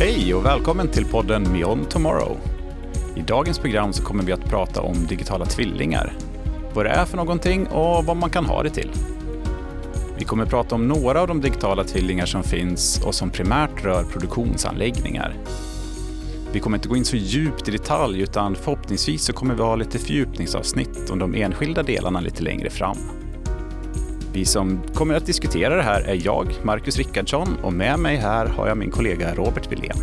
Hej och välkommen till podden Beyond Tomorrow. I dagens program så kommer vi att prata om digitala tvillingar, vad det är för någonting och vad man kan ha det till. Vi kommer att prata om några av de digitala tvillingar som finns och som primärt rör produktionsanläggningar. Vi kommer inte gå in så djupt i detalj utan förhoppningsvis så kommer vi ha lite fördjupningsavsnitt om de enskilda delarna lite längre fram. Vi som kommer att diskutera det här är jag, Marcus Rickardsson, och med mig här har jag min kollega Robert Wilén.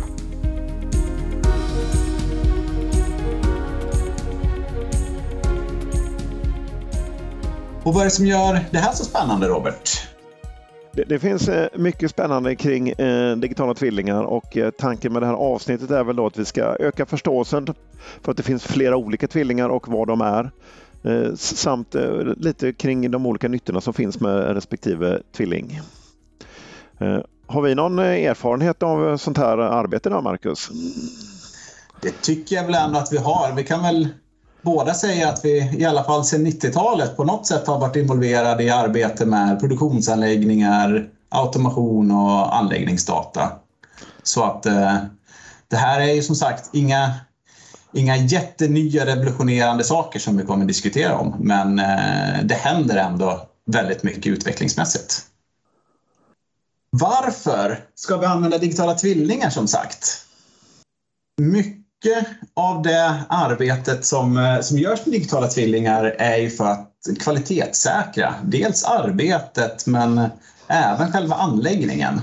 Och vad är det som gör det här så spännande, Robert? Det, det finns eh, mycket spännande kring eh, digitala tvillingar och eh, tanken med det här avsnittet är väl då att vi ska öka förståelsen för att det finns flera olika tvillingar och vad de är. Eh, samt eh, lite kring de olika nyttorna som finns med respektive tvilling. Eh, har vi någon erfarenhet av sånt här arbete då, Marcus? Det tycker jag väl ändå att vi har. Vi kan väl båda säga att vi i alla fall sedan 90-talet på något sätt har varit involverade i arbete med produktionsanläggningar, automation och anläggningsdata. Så att det här är ju som sagt inga inga jättenya revolutionerande saker som vi kommer att diskutera om, men eh, det händer ändå väldigt mycket utvecklingsmässigt. Varför ska vi använda digitala tvillingar som sagt? Mycket av det arbetet som, eh, som görs med digitala tvillingar är ju för att kvalitetssäkra dels arbetet men även själva anläggningen.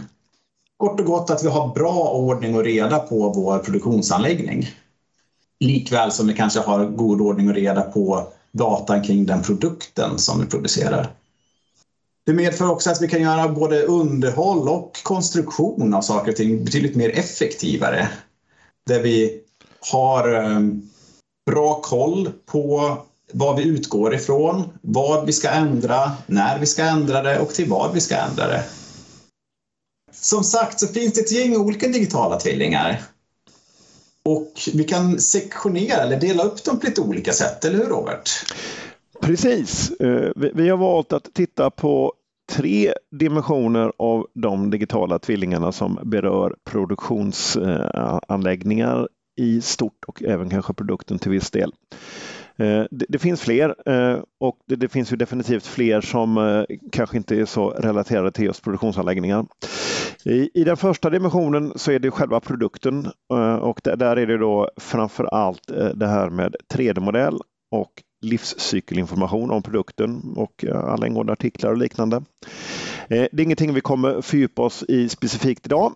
Kort och gott att vi har bra ordning och reda på vår produktionsanläggning. Likväl som vi kanske har god ordning och reda på datan kring den produkten som vi producerar. Det medför också att vi kan göra både underhåll och konstruktion av saker och ting betydligt mer effektivare. Där vi har ehm, bra koll på vad vi utgår ifrån, vad vi ska ändra, när vi ska ändra det och till vad vi ska ändra det. Som sagt så finns det ett gäng olika digitala tvillingar och vi kan sektionera eller dela upp dem på lite olika sätt, eller hur Robert? Precis. Eh, vi har valt att titta på tre dimensioner av de digitala tvillingarna som berör produktionsanläggningar i stort och även kanske produkten till viss del. Eh, det, finns fler eh, och det, finns ju definitivt fler som kanske inte är så relaterade till just produktionsanläggningar. I, I, den första dimensionen så är det själva produkten eh, och där är det då framför allt eh, det här med 3D-modell och livscykelinformation om produkten och eh, alla ingående artiklar och liknande. Det är ingenting vi kommer fördjupa oss i specifikt idag.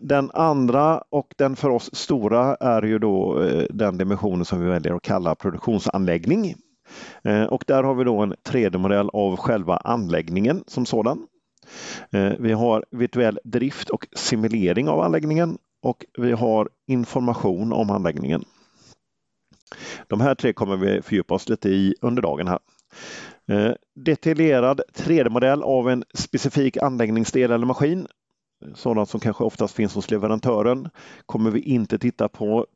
Den andra och den för oss stora är ju då den dimensionen som vi väljer att kalla produktionsanläggning. Och där har vi då en 3D-modell av själva anläggningen som sådan. Eh, vi har virtuell drift och simulering av anläggningen och vi har information om anläggningen. De här tre kommer vi fördjupa oss lite i under dagen här. Eh, detaljerad 3D-modell av en specifik anläggningsdel eller maskin, sådant som kanske oftast finns hos leverantören, kommer vi inte titta på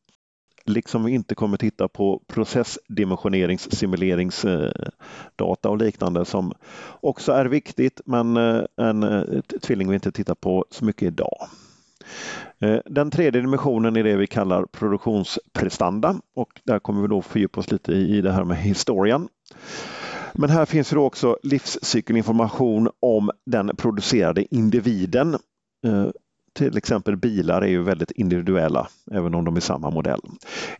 liksom vi inte kommer titta på processdimensioneringssimuleringsdata och liknande som också är viktigt men eh, en eh, tvilling vi inte tittar på så mycket idag. Eh, den tredje dimensionen är det vi kallar produktionsprestanda och där kommer vi då fördjupa oss lite i det här med historien. Men här finns det också livscykelinformation om den producerade individen till exempel bilar är ju väldigt individuella, även om de är samma modell.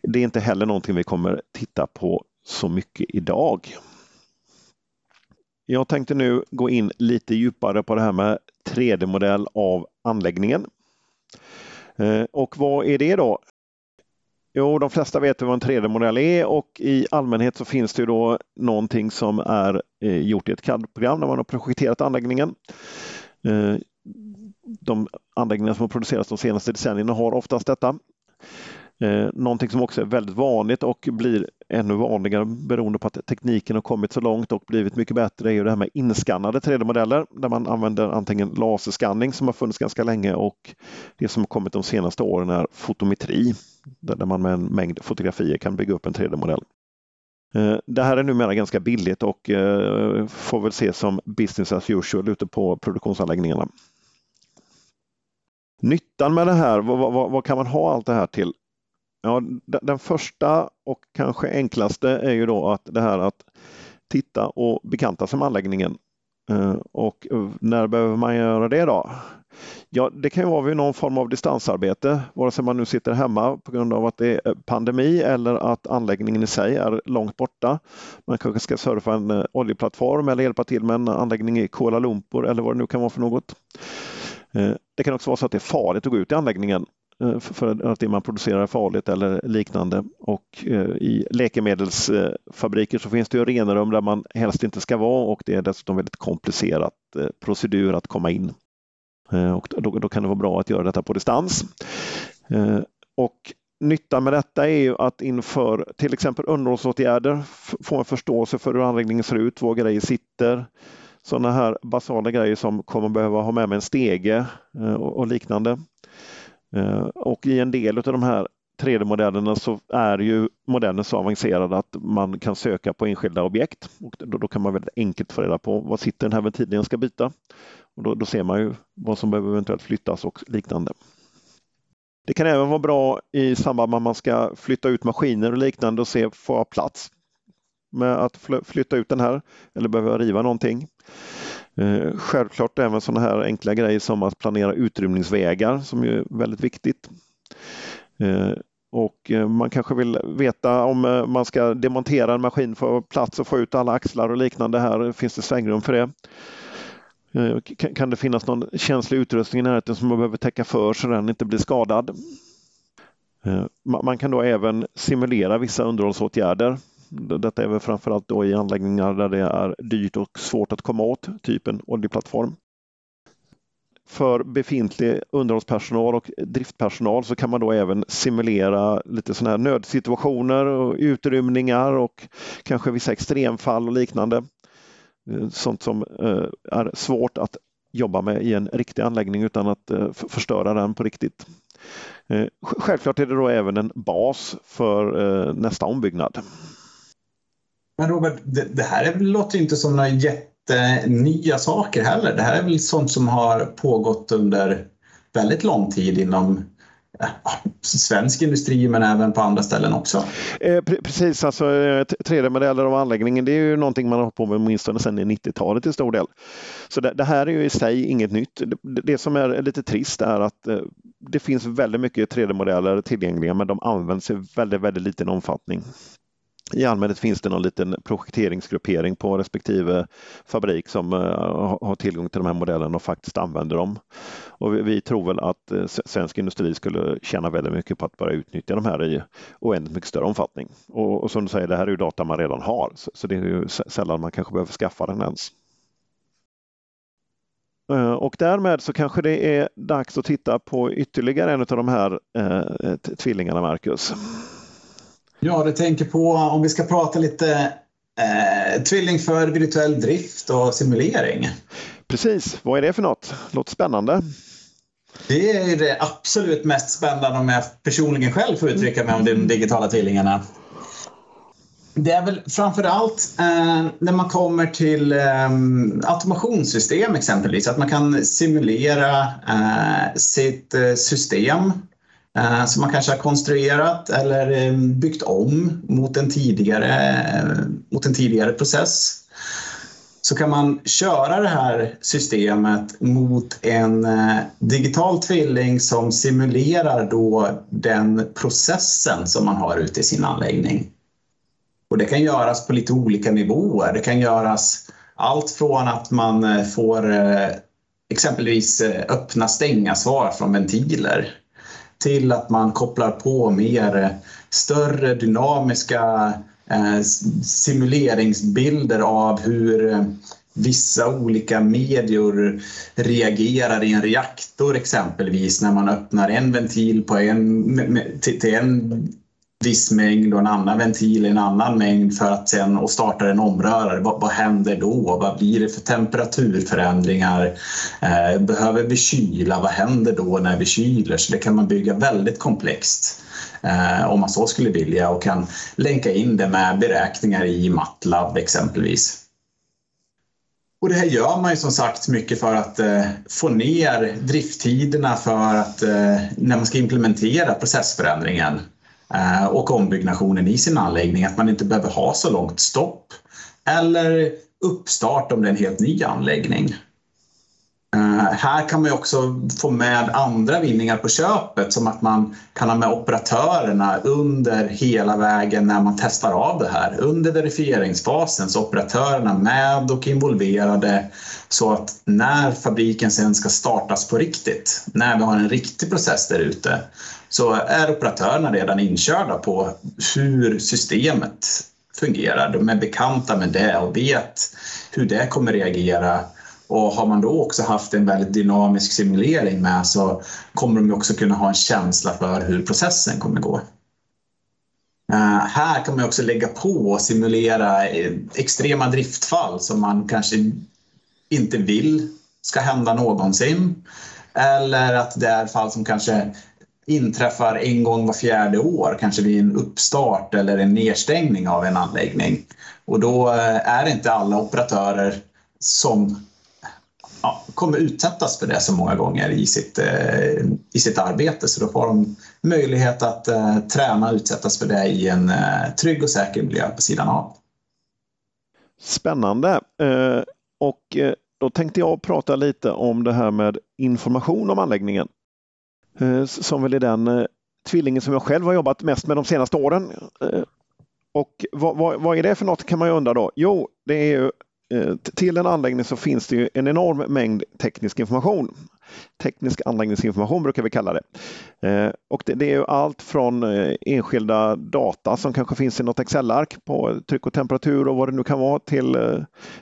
Det är inte heller någonting vi kommer titta på så mycket idag. Jag tänkte nu gå in lite djupare på det här med 3D-modell av anläggningen. Eh, och vad är det då? Jo, de flesta vet vad en 3D-modell är och i allmänhet så finns det då någonting som är eh, gjort i ett CAD-program när man har projekterat anläggningen. Eh, de anläggningar som har producerats de senaste decennierna har oftast detta. Eh, någonting som också är väldigt vanligt och blir ännu vanligare beroende på att tekniken har kommit så långt och blivit mycket bättre är ju det här med inskannade 3D-modeller där man använder antingen laserskanning som har funnits ganska länge och det som har kommit de senaste åren är fotometri där man med en mängd fotografier kan bygga upp en 3D-modell. Eh, det här är numera ganska billigt och eh, får väl ses som business as usual ute på produktionsanläggningarna nyttan med det här, vad, vad, vad, kan man ha allt det här till? Ja, den första och kanske enklaste är ju då att det här att titta och bekanta sig med anläggningen. Eh, och eh, när behöver man göra det då? Ja, det kan ju vara vid någon form av distansarbete, vare sig man nu sitter hemma på grund av att det är pandemi eller att anläggningen i sig är långt borta. Man kanske ska surfa en eh, oljeplattform eller hjälpa till med en anläggning i Kuala Lumpur eller vad det nu kan vara för något. Eh, det kan också vara så att det är farligt att gå ut i anläggningen eh, för att det man producerar är farligt eller liknande. Och eh, i läkemedelsfabriker så finns det ju renrum där man helst inte ska vara och det är dessutom väldigt komplicerat procedur att komma in. Och då, då kan det vara bra att göra detta på distans. Och Nyttan med detta är ju att inför till exempel underhållsåtgärder få en förståelse för hur anläggningen ser ut, var grejer sitter, sådana här basala grejer som kommer behöva ha med mig en stege eh, och liknande. Eh, och i en del av de här 3D-modellerna så är ju modellen så avancerad att man kan söka på enskilda objekt och då, då kan man väldigt enkelt få reda på vad sitter den här ventilen jag ska byta. Och då, då ser man ju vad som behöver eventuellt flyttas och liknande. Det kan även vara bra i samband med att man ska flytta ut maskiner och liknande och se, får jag plats med att flytta ut den här eller behöva riva någonting? Eh, självklart även sådana här enkla grejer som att planera utrymningsvägar som är väldigt viktigt. Eh, och eh, man kanske vill veta om eh, man ska demontera en maskin för att få plats och få ut alla axlar och liknande. Här finns det svängrum för det. Eh, kan det finnas någon känslig utrustning i närheten som man behöver täcka för så den inte blir skadad? Eh, man kan då även simulera vissa underhållsåtgärder detta är väl framförallt då i anläggningar där det är dyrt och svårt att komma åt, typ en oljeplattform. För befintlig underhållspersonal och driftpersonal så kan man då även simulera lite sådana här nödsituationer och utrymningar och kanske vissa extremfall och liknande. Eh, sånt som eh, är svårt att jobba med i en riktig anläggning utan att eh, förstöra den på riktigt. Självklart är det då även en bas för nästa ombyggnad. Men Robert, det, det här låter inte som några jättenya saker heller. Det här är väl sånt som har pågått under väldigt lång tid inom eh, svensk industri men även på andra ställen också. Eh, precis, alltså eh, 3D-modeller av anläggningen det är ju någonting man har hållit på med åtminstone sedan 90-talet till stor del. Så det, det, här är ju i sig inget nytt. Det, det, som är lite trist är att eh, det finns väldigt mycket 3D-modeller tillgängliga men de används i väldigt, väldigt liten omfattning. I allmänhet finns det någon liten projekteringsgruppering på respektive fabrik som eh, har tillgång till de här modellerna och faktiskt använder dem. Och vi, tror väl att eh, svensk industri skulle tjäna väldigt mycket på att börja utnyttja de här i oändligt mycket större omfattning. Och, och som du säger, det här är ju data man redan har så, så det är ju sällan man kanske behöver skaffa den ens. Eh, och därmed så kanske det är dags att titta på ytterligare en av de här tvillingarna, Marcus. Ja, du tänker på om vi ska prata lite eh, tvilling för virtuell drift och simulering. Precis, vad är det för något? Låter spännande. Det är det absolut mest spännande om jag personligen själv får uttrycka mig om de digitala tvillingarna. Det är väl framför allt eh, när man kommer till eh, automationssystem exempelvis, att man kan simulera eh, sitt eh, system Eh, som man kanske har konstruerat eller eh, byggt om mot en tidigare, eh, mot en tidigare process så kan man köra det här systemet mot en digital tvilling som simulerar då den processen som man har ute i sin anläggning. Och det kan göras på lite olika nivåer. Det kan göras allt från att man får exempelvis öppna stänga svar från ventiler till att man kopplar på mer eh, större dynamiska eh, simuleringsbilder av hur eh, vissa olika medier reagerar i en reaktor exempelvis när man öppnar en ventil på en, till en viss mängd och en annan ventil i en annan mängd för att sen och startar en omrörare. Vad, vad händer då? Vad blir det för temperaturförändringar? Eh, behöver vi kyla? Vad händer då när vi kyler? Så det kan man bygga väldigt komplext eh, om man så skulle vilja och kan länka in det med beräkningar i MATLAB exempelvis. Och det här gör man ju som sagt mycket för att eh, få ner drifttiderna för att eh, när man ska implementera processförändringen Eh, och ombyggnationen i sin anläggning, att man inte behöver ha så långt stopp eller uppstart om det är en helt ny anläggning. Eh, här kan man också få med andra vinningar på köpet som att man kan ha med operatörerna under hela vägen när man testar av det här. Under verifieringsfasen så är operatörerna med och involverade så att när fabriken sen ska startas på riktigt, när vi har en riktig process där ute, så är operatörerna redan inkörda på hur systemet fungerar. De är bekanta med det och vet hur det kommer reagera och har man då också haft en väldigt dynamisk simulering med så kommer de också kunna ha en känsla för hur processen kommer gå. Uh, här kan man också lägga på och simulera eh, extrema driftfall som man kanske inte vill ska hända någonsin. Eller att det är fall som kanske inträffar en gång var fjärde år, kanske vid en uppstart eller en nedstängning av en anläggning. Och då eh, är det inte alla operatörer som ja, kommer utsättas för det så många gånger i sitt, eh, i sitt arbete. Så då får de möjlighet att eh, träna och utsättas för det i en eh, trygg och säker miljö på sidan av. Spännande. Eh, och eh, då tänkte jag prata lite om det här med information om anläggningen. Eh, som väl är den eh, tvillingen som jag själv har jobbat mest med de senaste åren. Eh, och vad, vad, vad, är det för något kan man ju undra då? Jo, det är ju till en anläggning så finns det ju en enorm mängd teknisk information. Teknisk anläggningsinformation brukar vi kalla det. Och det, är ju allt från enskilda data som kanske finns i något Excel-ark på tryck och temperatur och vad det nu kan vara till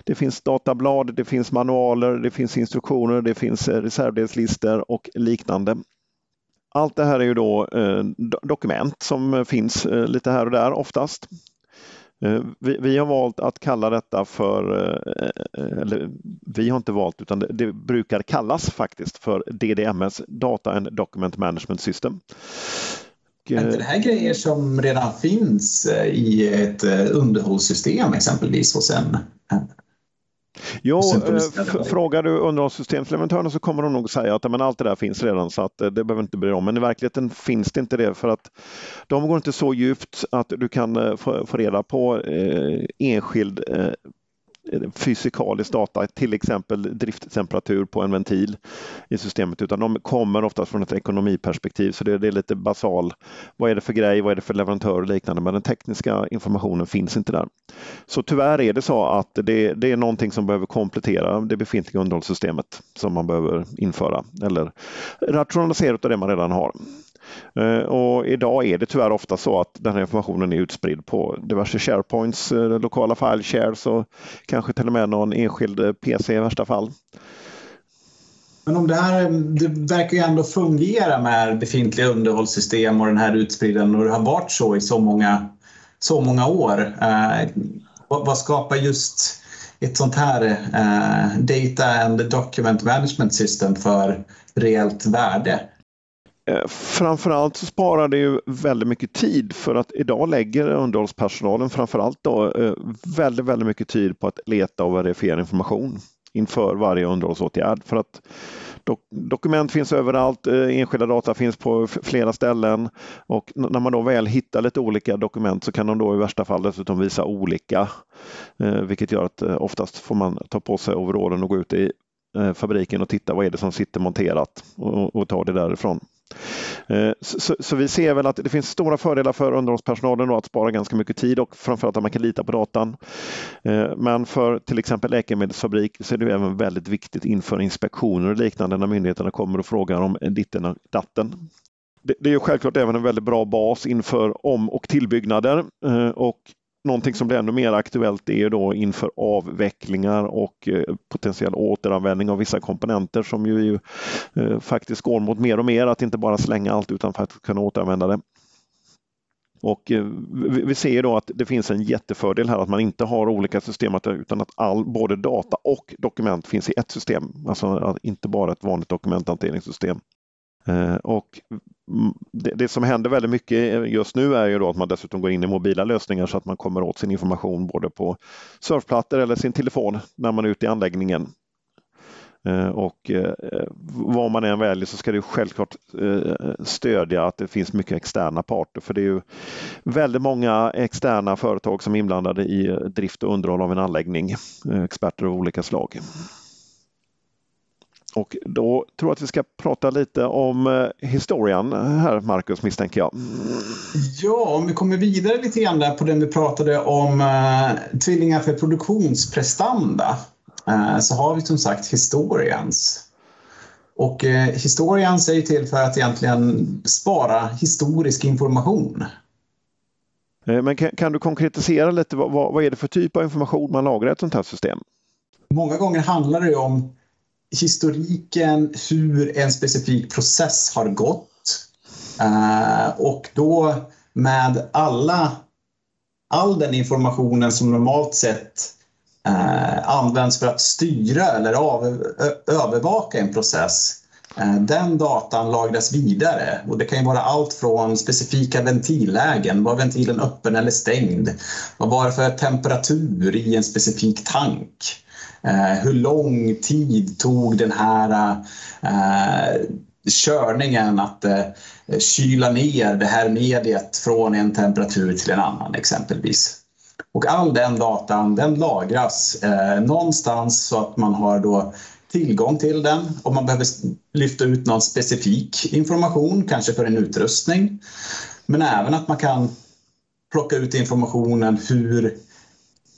det finns datablad, det finns manualer, det finns instruktioner, det finns reservdelslistor och liknande. Allt det här är ju då dokument som finns lite här och där oftast. Eh, vi, vi, har valt att kalla detta för, eh, eller vi har inte valt utan det, det, brukar kallas faktiskt för DDMS, Data and Document Management System. Är inte det här grejer som redan finns eh, i ett underhållssystem exempelvis hos en Jo, eh, frågar du underhållssystemsleverantörerna så kommer de nog säga att men allt det där finns redan så att eh, det behöver inte bry dig om. Men i verkligheten finns det inte det för att de går inte så djupt att du kan eh, få, få reda på eh, enskild eh, fysikalisk data, till exempel drifttemperatur på en ventil i systemet, utan de kommer oftast från ett ekonomiperspektiv. Så det, det, är lite basal. Vad är det för grej? Vad är det för leverantör och liknande? Men den tekniska informationen finns inte där. Så tyvärr är det så att det, det är någonting som behöver komplettera det befintliga underhållssystemet som man behöver införa eller rationalisera av det man redan har. Eh, och idag är det tyvärr ofta så att den här informationen är utspridd på diverse SharePoints, eh, lokala file shares och kanske till och med någon enskild eh, PC i värsta fall. Men om det här det verkar ju ändå fungera med befintliga underhållssystem och den här utspridden och det har varit så i så många, så många år. Eh, vad skapar just ett sånt här eh, Data and Document Management System för reellt värde? Eh, framförallt så sparar det ju väldigt mycket tid för att idag lägger underhållspersonalen framförallt då eh, väldigt, väldigt mycket tid på att leta och verifiera information inför varje underhållsåtgärd. För att dokument finns överallt, eh, enskilda data finns på flera ställen och när man då väl hittar lite olika dokument så kan de då i värsta fall dessutom visa olika, vilket gör att oftast får man ta på sig overallen och gå ut i fabriken och titta vad är det som sitter monterat och, och ta det därifrån. Eh, så, så, vi ser väl att det finns stora fördelar för underhållspersonalen att spara ganska mycket tid och framförallt att man kan lita på datan. Eh, men för till exempel läkemedelsfabrik så är det även väldigt viktigt inför inspektioner och liknande när myndigheterna kommer och frågar om ditten och datten. Det är självklart även en väldigt bra bas inför om och tillbyggnader eh, och Någonting som blir ännu mer aktuellt är då inför avvecklingar och eh, potentiell återanvändning av vissa komponenter som ju eh, faktiskt går mot mer och mer att inte bara slänga allt utan faktiskt kunna återanvända det. Och eh, vi ser då att det finns en jättefördel här att man inte har olika system utan att all, både data och dokument finns i ett system. Alltså inte bara ett vanligt dokumenthanteringssystem. Eh, och det, det, som händer väldigt mycket just nu är ju då att man dessutom går in i mobila lösningar så att man kommer åt sin information både på surfplattor eller sin telefon när man är ute i anläggningen. Eh, och eh, vad man än väljer så ska det självklart stödja att det finns mycket externa parter för det är ju väldigt många externa företag som är inblandade i drift och underhåll av en anläggning, experter av olika slag. Och då tror jag att vi ska prata lite om historien här, Marcus, misstänker jag. Ja, om vi kommer vidare lite grann där på den vi pratade om eh, tvillingar för produktionsprestanda eh, så har vi som sagt historians. Och eh, historians är ju till för att egentligen spara historisk information. Eh, men kan, kan, du konkretisera lite, vad, vad är det för typ av information man lagrar i ett sånt här system? Många gånger handlar det om historiken, hur en specifik process har gått. Eh, och då med alla, all den informationen som normalt sett eh, används för att styra eller av, övervaka en process. Eh, den datan lagras vidare och det kan ju vara allt från specifika ventillägen. Var ventilen öppen eller stängd? Vad var det för temperatur i en specifik tank? Eh, hur lång tid tog den här eh, körningen att eh, kyla ner det här mediet från en temperatur till en annan exempelvis. Och all den datan den lagras eh, någonstans så att man har då tillgång till den om man behöver lyfta ut någon specifik information, kanske för en utrustning. Men även att man kan plocka ut informationen hur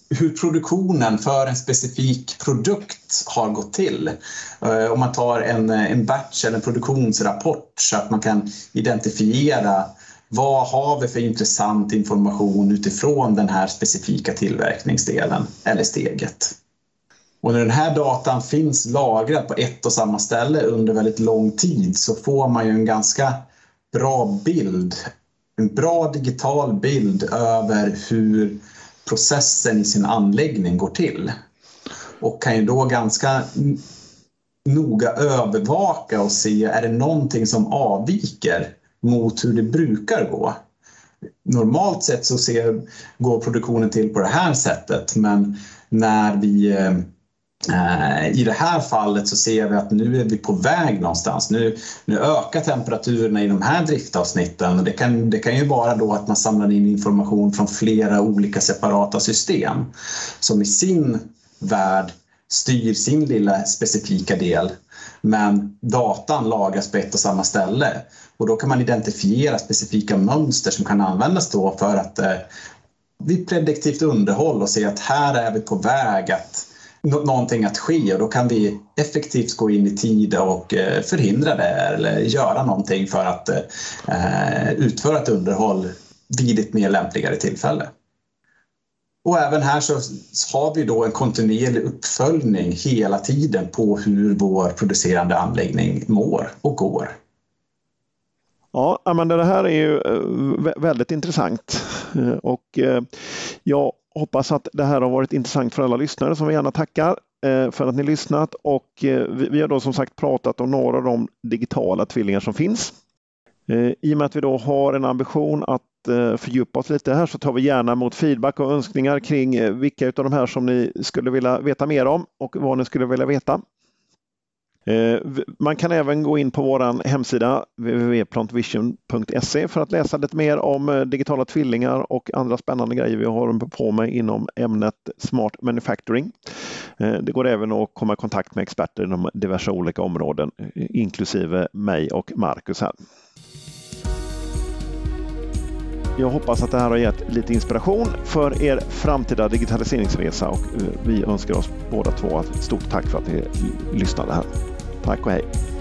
hur produktionen för en specifik produkt har gått till. Eh, om man tar en, eh, en batch eller en produktionsrapport så att man kan identifiera vad har vi för intressant information utifrån den här specifika tillverkningsdelen eller steget. Och när den här datan finns lagrad på ett och samma ställe under väldigt lång tid så får man ju en ganska bra bild, en bra digital bild över hur processen i sin anläggning går till. Och kan ju då ganska noga övervaka och se, är det någonting som avviker mot hur det brukar gå? Normalt sett så ser, går produktionen till på det här sättet men när vi eh, Eh, I det här fallet så ser vi att nu är vi på väg någonstans. Nu, nu ökar temperaturerna i de här driftavsnitten. Det kan, det kan ju vara då att man samlar in information från flera olika separata system som i sin värld styr sin lilla specifika del. Men datan lagras på ett och samma ställe och då kan man identifiera specifika mönster som kan användas då för att eh, vid prediktivt underhåll och se att här är vi på väg att någonting att ske och då kan vi effektivt gå in i tid och eh, förhindra det eller göra någonting för att eh, utföra ett underhåll vid ett mer lämpligare tillfälle. Och även här så har vi då en kontinuerlig uppföljning hela tiden på hur vår producerande anläggning mår och går. Ja, men det här är ju eh, väldigt intressant och jag hoppas att det här har varit intressant för alla lyssnare som vi gärna tackar eh, för att ni lyssnat och eh, vi har då som sagt pratat om några av de digitala tvillingar som finns. Eh, I och med att vi då har en ambition att fördjupa oss lite här så tar vi gärna emot feedback och önskningar kring vilka av de här som ni skulle vilja veta mer om och vad ni skulle vilja veta. Eh, man kan även gå in på vår hemsida www.plantvision.se för att läsa lite mer om eh, digitala tvillingar och andra spännande grejer vi har på med inom ämnet Smart Manufacturing. Eh, det går även att komma i kontakt med experter inom diverse olika områden, inklusive mig och Marcus här. Jag hoppas att det här har gett lite inspiration för er framtida digitaliseringsresa och vi önskar oss båda två ett stort tack för att ni lyssnade här. Tack och hej!